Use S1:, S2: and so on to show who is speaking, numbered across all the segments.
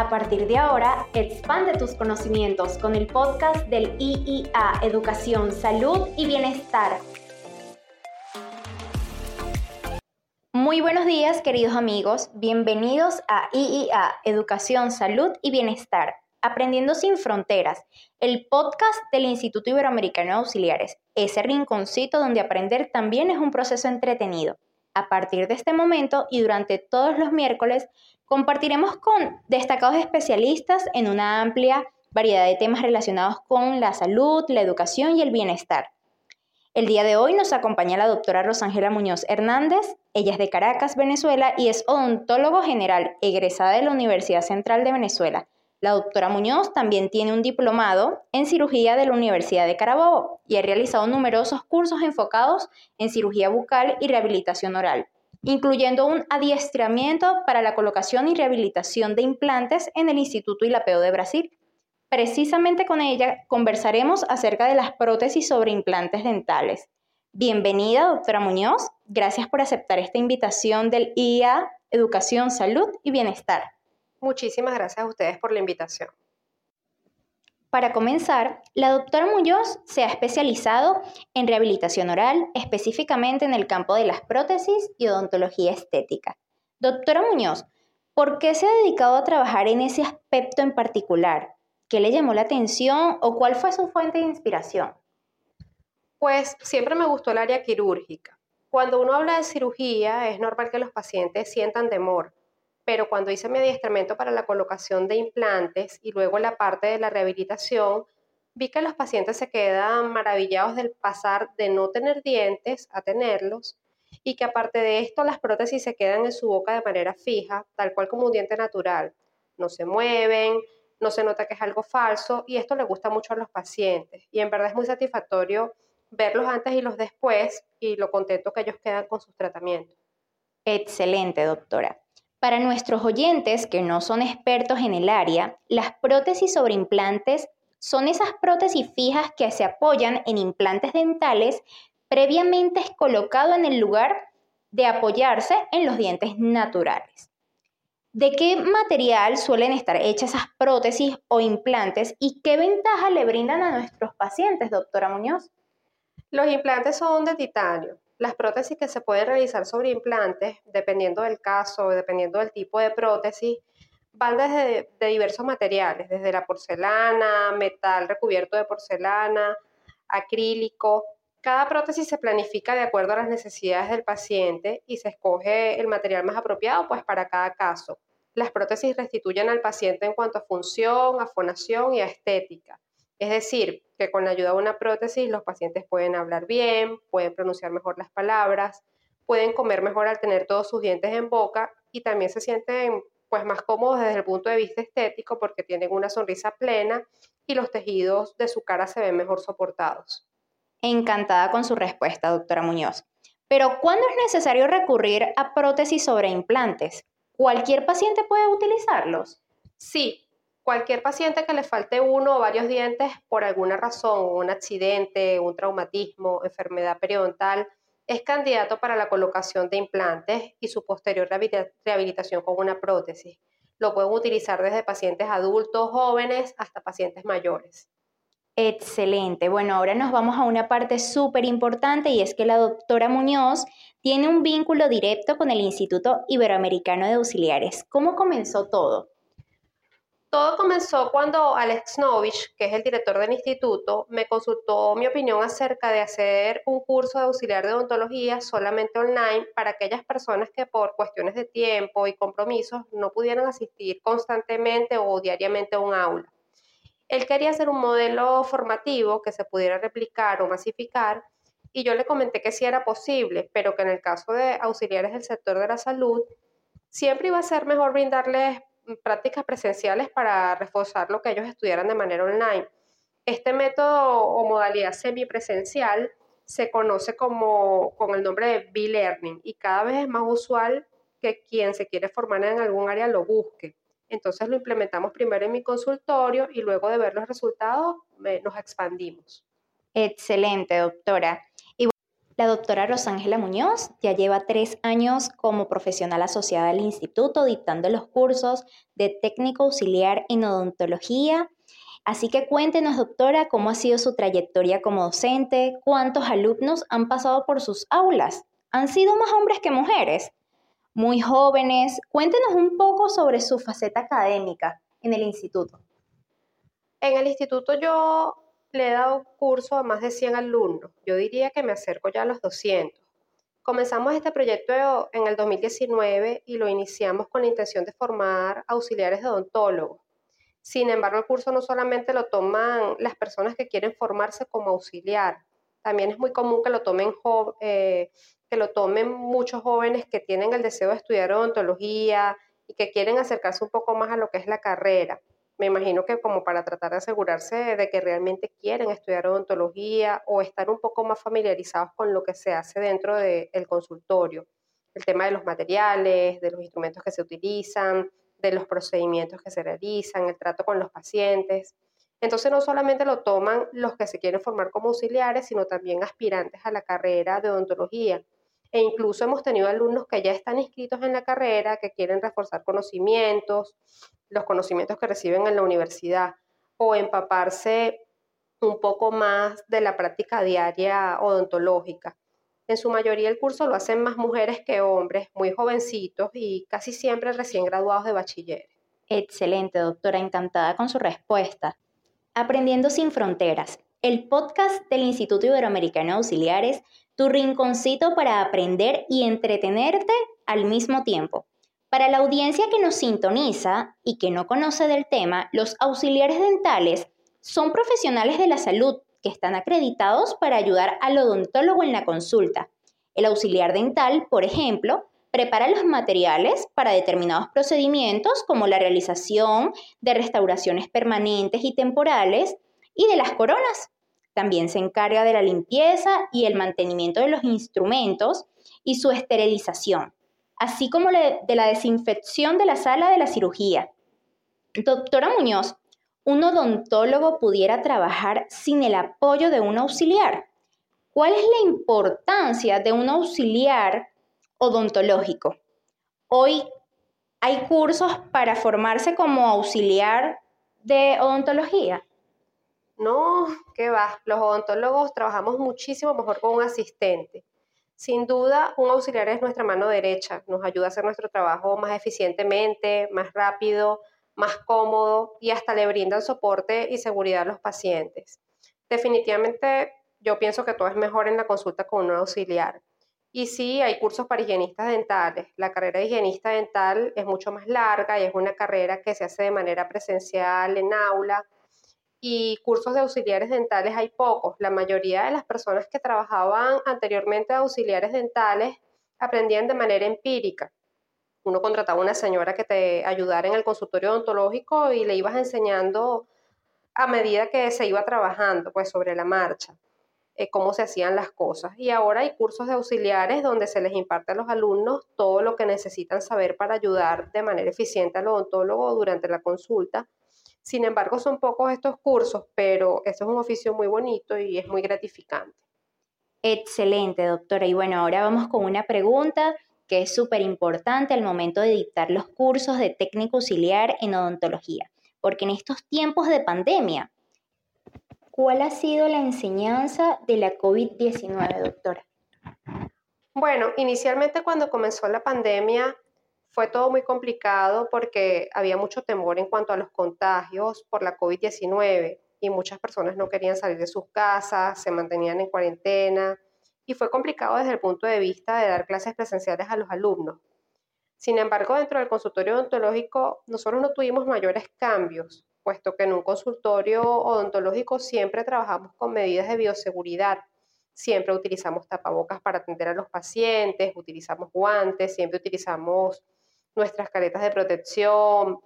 S1: A partir de ahora, expande tus conocimientos con el podcast del IIA Educación, Salud y Bienestar. Muy buenos días, queridos amigos. Bienvenidos a IIA Educación, Salud y Bienestar. Aprendiendo sin Fronteras, el podcast del Instituto Iberoamericano de Auxiliares, ese rinconcito donde aprender también es un proceso entretenido. A partir de este momento y durante todos los miércoles, Compartiremos con destacados especialistas en una amplia variedad de temas relacionados con la salud, la educación y el bienestar. El día de hoy nos acompaña la doctora Rosangela Muñoz Hernández. Ella es de Caracas, Venezuela, y es odontólogo general egresada de la Universidad Central de Venezuela. La doctora Muñoz también tiene un diplomado en cirugía de la Universidad de Carabobo y ha realizado numerosos cursos enfocados en cirugía bucal y rehabilitación oral incluyendo un adiestramiento para la colocación y rehabilitación de implantes en el Instituto Ilapeo de Brasil. Precisamente con ella conversaremos acerca de las prótesis sobre implantes dentales. Bienvenida, doctora Muñoz. Gracias por aceptar esta invitación del IA Educación, Salud y Bienestar.
S2: Muchísimas gracias a ustedes por la invitación.
S1: Para comenzar, la doctora Muñoz se ha especializado en rehabilitación oral, específicamente en el campo de las prótesis y odontología estética. Doctora Muñoz, ¿por qué se ha dedicado a trabajar en ese aspecto en particular? ¿Qué le llamó la atención o cuál fue su fuente de inspiración?
S2: Pues siempre me gustó el área quirúrgica. Cuando uno habla de cirugía, es normal que los pacientes sientan temor pero cuando hice mi adiestramiento para la colocación de implantes y luego la parte de la rehabilitación, vi que los pacientes se quedan maravillados del pasar de no tener dientes a tenerlos y que aparte de esto las prótesis se quedan en su boca de manera fija, tal cual como un diente natural. No se mueven, no se nota que es algo falso y esto le gusta mucho a los pacientes y en verdad es muy satisfactorio verlos antes y los después y lo contento que ellos quedan con sus tratamientos.
S1: Excelente, doctora. Para nuestros oyentes que no son expertos en el área, las prótesis sobre implantes son esas prótesis fijas que se apoyan en implantes dentales previamente colocado en el lugar de apoyarse en los dientes naturales. ¿De qué material suelen estar hechas esas prótesis o implantes y qué ventaja le brindan a nuestros pacientes, doctora Muñoz?
S2: Los implantes son de titanio. Las prótesis que se pueden realizar sobre implantes, dependiendo del caso, dependiendo del tipo de prótesis, van desde de diversos materiales, desde la porcelana, metal recubierto de porcelana, acrílico. Cada prótesis se planifica de acuerdo a las necesidades del paciente y se escoge el material más apropiado pues para cada caso. Las prótesis restituyen al paciente en cuanto a función, a fonación y a estética. Es decir, que con la ayuda de una prótesis los pacientes pueden hablar bien, pueden pronunciar mejor las palabras, pueden comer mejor al tener todos sus dientes en boca y también se sienten pues más cómodos desde el punto de vista estético porque tienen una sonrisa plena y los tejidos de su cara se ven mejor soportados.
S1: Encantada con su respuesta, doctora Muñoz. Pero ¿cuándo es necesario recurrir a prótesis sobre implantes? ¿Cualquier paciente puede utilizarlos?
S2: Sí, Cualquier paciente que le falte uno o varios dientes por alguna razón, un accidente, un traumatismo, enfermedad periodontal, es candidato para la colocación de implantes y su posterior rehabilitación con una prótesis. Lo pueden utilizar desde pacientes adultos, jóvenes, hasta pacientes mayores.
S1: Excelente. Bueno, ahora nos vamos a una parte súper importante y es que la doctora Muñoz tiene un vínculo directo con el Instituto Iberoamericano de Auxiliares. ¿Cómo comenzó todo?
S2: Todo comenzó cuando Alex Novich, que es el director del instituto, me consultó mi opinión acerca de hacer un curso de auxiliar de odontología solamente online para aquellas personas que por cuestiones de tiempo y compromisos no pudieran asistir constantemente o diariamente a un aula. Él quería hacer un modelo formativo que se pudiera replicar o masificar y yo le comenté que sí era posible, pero que en el caso de auxiliares del sector de la salud, siempre iba a ser mejor brindarles prácticas presenciales para reforzar lo que ellos estudiaran de manera online. Este método o modalidad semipresencial se conoce como con el nombre de B-Learning y cada vez es más usual que quien se quiere formar en algún área lo busque. Entonces lo implementamos primero en mi consultorio y luego de ver los resultados nos expandimos.
S1: Excelente, doctora. La doctora Rosángela Muñoz ya lleva tres años como profesional asociada al instituto dictando los cursos de técnico auxiliar en odontología. Así que cuéntenos, doctora, cómo ha sido su trayectoria como docente, cuántos alumnos han pasado por sus aulas. ¿Han sido más hombres que mujeres? Muy jóvenes. Cuéntenos un poco sobre su faceta académica en el instituto.
S2: En el instituto yo le he dado curso a más de 100 alumnos. Yo diría que me acerco ya a los 200. Comenzamos este proyecto en el 2019 y lo iniciamos con la intención de formar auxiliares de odontólogos. Sin embargo, el curso no solamente lo toman las personas que quieren formarse como auxiliar, también es muy común que lo tomen, eh, que lo tomen muchos jóvenes que tienen el deseo de estudiar odontología y que quieren acercarse un poco más a lo que es la carrera me imagino que como para tratar de asegurarse de que realmente quieren estudiar odontología o estar un poco más familiarizados con lo que se hace dentro del consultorio. El tema de los materiales, de los instrumentos que se utilizan, de los procedimientos que se realizan, el trato con los pacientes. Entonces no solamente lo toman los que se quieren formar como auxiliares, sino también aspirantes a la carrera de odontología. E incluso hemos tenido alumnos que ya están inscritos en la carrera, que quieren reforzar conocimientos, los conocimientos que reciben en la universidad o empaparse un poco más de la práctica diaria odontológica. En su mayoría el curso lo hacen más mujeres que hombres, muy jovencitos y casi siempre recién graduados de bachiller.
S1: Excelente, doctora, encantada con su respuesta. Aprendiendo sin fronteras, el podcast del Instituto Iberoamericano de Auxiliares, tu rinconcito para aprender y entretenerte al mismo tiempo. Para la audiencia que nos sintoniza y que no conoce del tema, los auxiliares dentales son profesionales de la salud que están acreditados para ayudar al odontólogo en la consulta. El auxiliar dental, por ejemplo, prepara los materiales para determinados procedimientos como la realización de restauraciones permanentes y temporales y de las coronas. También se encarga de la limpieza y el mantenimiento de los instrumentos y su esterilización así como de la desinfección de la sala de la cirugía. Doctora Muñoz, ¿un odontólogo pudiera trabajar sin el apoyo de un auxiliar? ¿Cuál es la importancia de un auxiliar odontológico? Hoy hay cursos para formarse como auxiliar de odontología.
S2: No, ¿qué va? Los odontólogos trabajamos muchísimo mejor con un asistente. Sin duda, un auxiliar es nuestra mano derecha, nos ayuda a hacer nuestro trabajo más eficientemente, más rápido, más cómodo y hasta le brindan soporte y seguridad a los pacientes. Definitivamente, yo pienso que todo es mejor en la consulta con un auxiliar. Y sí, hay cursos para higienistas dentales. La carrera de higienista dental es mucho más larga y es una carrera que se hace de manera presencial en aula y cursos de auxiliares dentales hay pocos. La mayoría de las personas que trabajaban anteriormente de auxiliares dentales aprendían de manera empírica. Uno contrataba una señora que te ayudara en el consultorio odontológico y le ibas enseñando a medida que se iba trabajando, pues sobre la marcha, eh, cómo se hacían las cosas. Y ahora hay cursos de auxiliares donde se les imparte a los alumnos todo lo que necesitan saber para ayudar de manera eficiente al odontólogo durante la consulta sin embargo, son pocos estos cursos, pero eso es un oficio muy bonito y es muy gratificante.
S1: Excelente, doctora. Y bueno, ahora vamos con una pregunta que es súper importante al momento de dictar los cursos de técnico auxiliar en odontología, porque en estos tiempos de pandemia, ¿cuál ha sido la enseñanza de la COVID-19, doctora?
S2: Bueno, inicialmente cuando comenzó la pandemia, fue todo muy complicado porque había mucho temor en cuanto a los contagios por la COVID-19 y muchas personas no querían salir de sus casas, se mantenían en cuarentena y fue complicado desde el punto de vista de dar clases presenciales a los alumnos. Sin embargo, dentro del consultorio odontológico nosotros no tuvimos mayores cambios, puesto que en un consultorio odontológico siempre trabajamos con medidas de bioseguridad. Siempre utilizamos tapabocas para atender a los pacientes, utilizamos guantes, siempre utilizamos nuestras caretas de protección,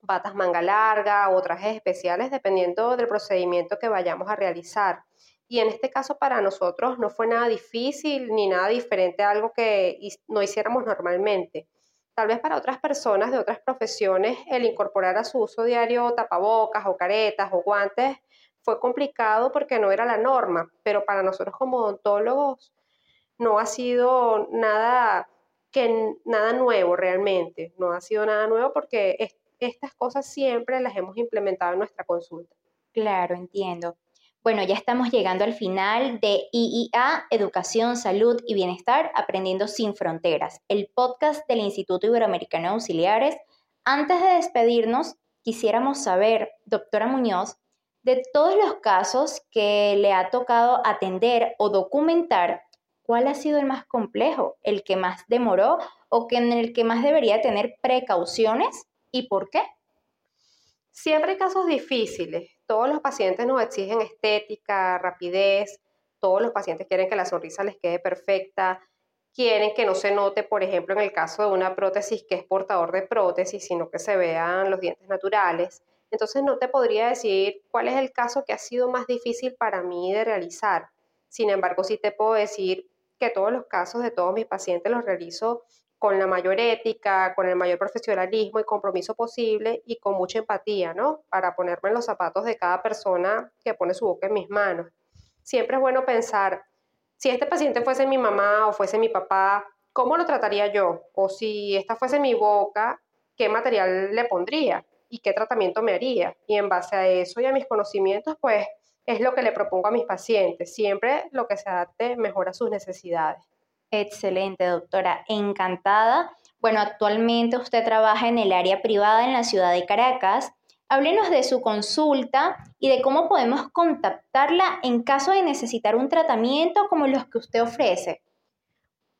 S2: batas manga larga o trajes especiales dependiendo del procedimiento que vayamos a realizar. Y en este caso para nosotros no fue nada difícil ni nada diferente a algo que no hiciéramos normalmente. Tal vez para otras personas de otras profesiones el incorporar a su uso diario tapabocas o caretas o guantes fue complicado porque no era la norma, pero para nosotros como odontólogos no ha sido nada que nada nuevo realmente, no ha sido nada nuevo porque estas cosas siempre las hemos implementado en nuestra consulta.
S1: Claro, entiendo. Bueno, ya estamos llegando al final de IIA, Educación, Salud y Bienestar, Aprendiendo sin Fronteras, el podcast del Instituto Iberoamericano de Auxiliares. Antes de despedirnos, quisiéramos saber, doctora Muñoz, de todos los casos que le ha tocado atender o documentar, ¿cuál ha sido el más complejo, el que más demoró o que en el que más debería tener precauciones y por qué?
S2: Siempre hay casos difíciles. Todos los pacientes nos exigen estética, rapidez, todos los pacientes quieren que la sonrisa les quede perfecta, quieren que no se note, por ejemplo, en el caso de una prótesis que es portador de prótesis, sino que se vean los dientes naturales. Entonces no te podría decir cuál es el caso que ha sido más difícil para mí de realizar. Sin embargo, sí te puedo decir que todos los casos de todos mis pacientes los realizo con la mayor ética, con el mayor profesionalismo y compromiso posible y con mucha empatía, ¿no? Para ponerme en los zapatos de cada persona que pone su boca en mis manos. Siempre es bueno pensar, si este paciente fuese mi mamá o fuese mi papá, ¿cómo lo trataría yo? O si esta fuese mi boca, ¿qué material le pondría? ¿Y qué tratamiento me haría? Y en base a eso y a mis conocimientos, pues es lo que le propongo a mis pacientes, siempre lo que se adapte mejor a sus necesidades.
S1: Excelente, doctora, encantada. Bueno, actualmente usted trabaja en el área privada en la ciudad de Caracas. Háblenos de su consulta y de cómo podemos contactarla en caso de necesitar un tratamiento como los que usted ofrece.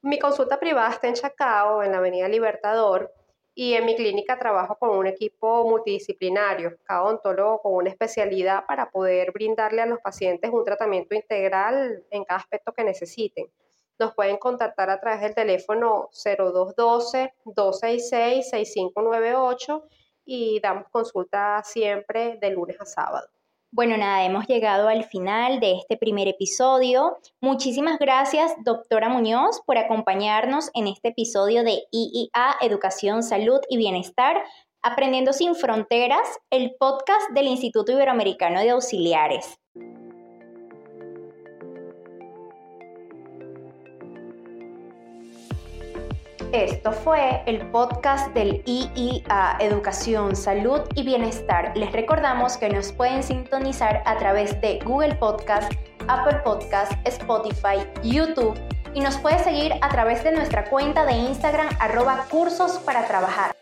S2: Mi consulta privada está en Chacao, en la Avenida Libertador, y en mi clínica trabajo con un equipo multidisciplinario, cada odontólogo con una especialidad para poder brindarle a los pacientes un tratamiento integral en cada aspecto que necesiten. Nos pueden contactar a través del teléfono 0212-266-6598 y damos consulta siempre de lunes a sábado.
S1: Bueno, nada, hemos llegado al final de este primer episodio. Muchísimas gracias, doctora Muñoz, por acompañarnos en este episodio de IIA, Educación, Salud y Bienestar, Aprendiendo sin Fronteras, el podcast del Instituto Iberoamericano de Auxiliares. Esto fue el podcast del IIA Educación, Salud y Bienestar. Les recordamos que nos pueden sintonizar a través de Google Podcast, Apple Podcast, Spotify, YouTube y nos puede seguir a través de nuestra cuenta de Instagram arroba cursos para trabajar.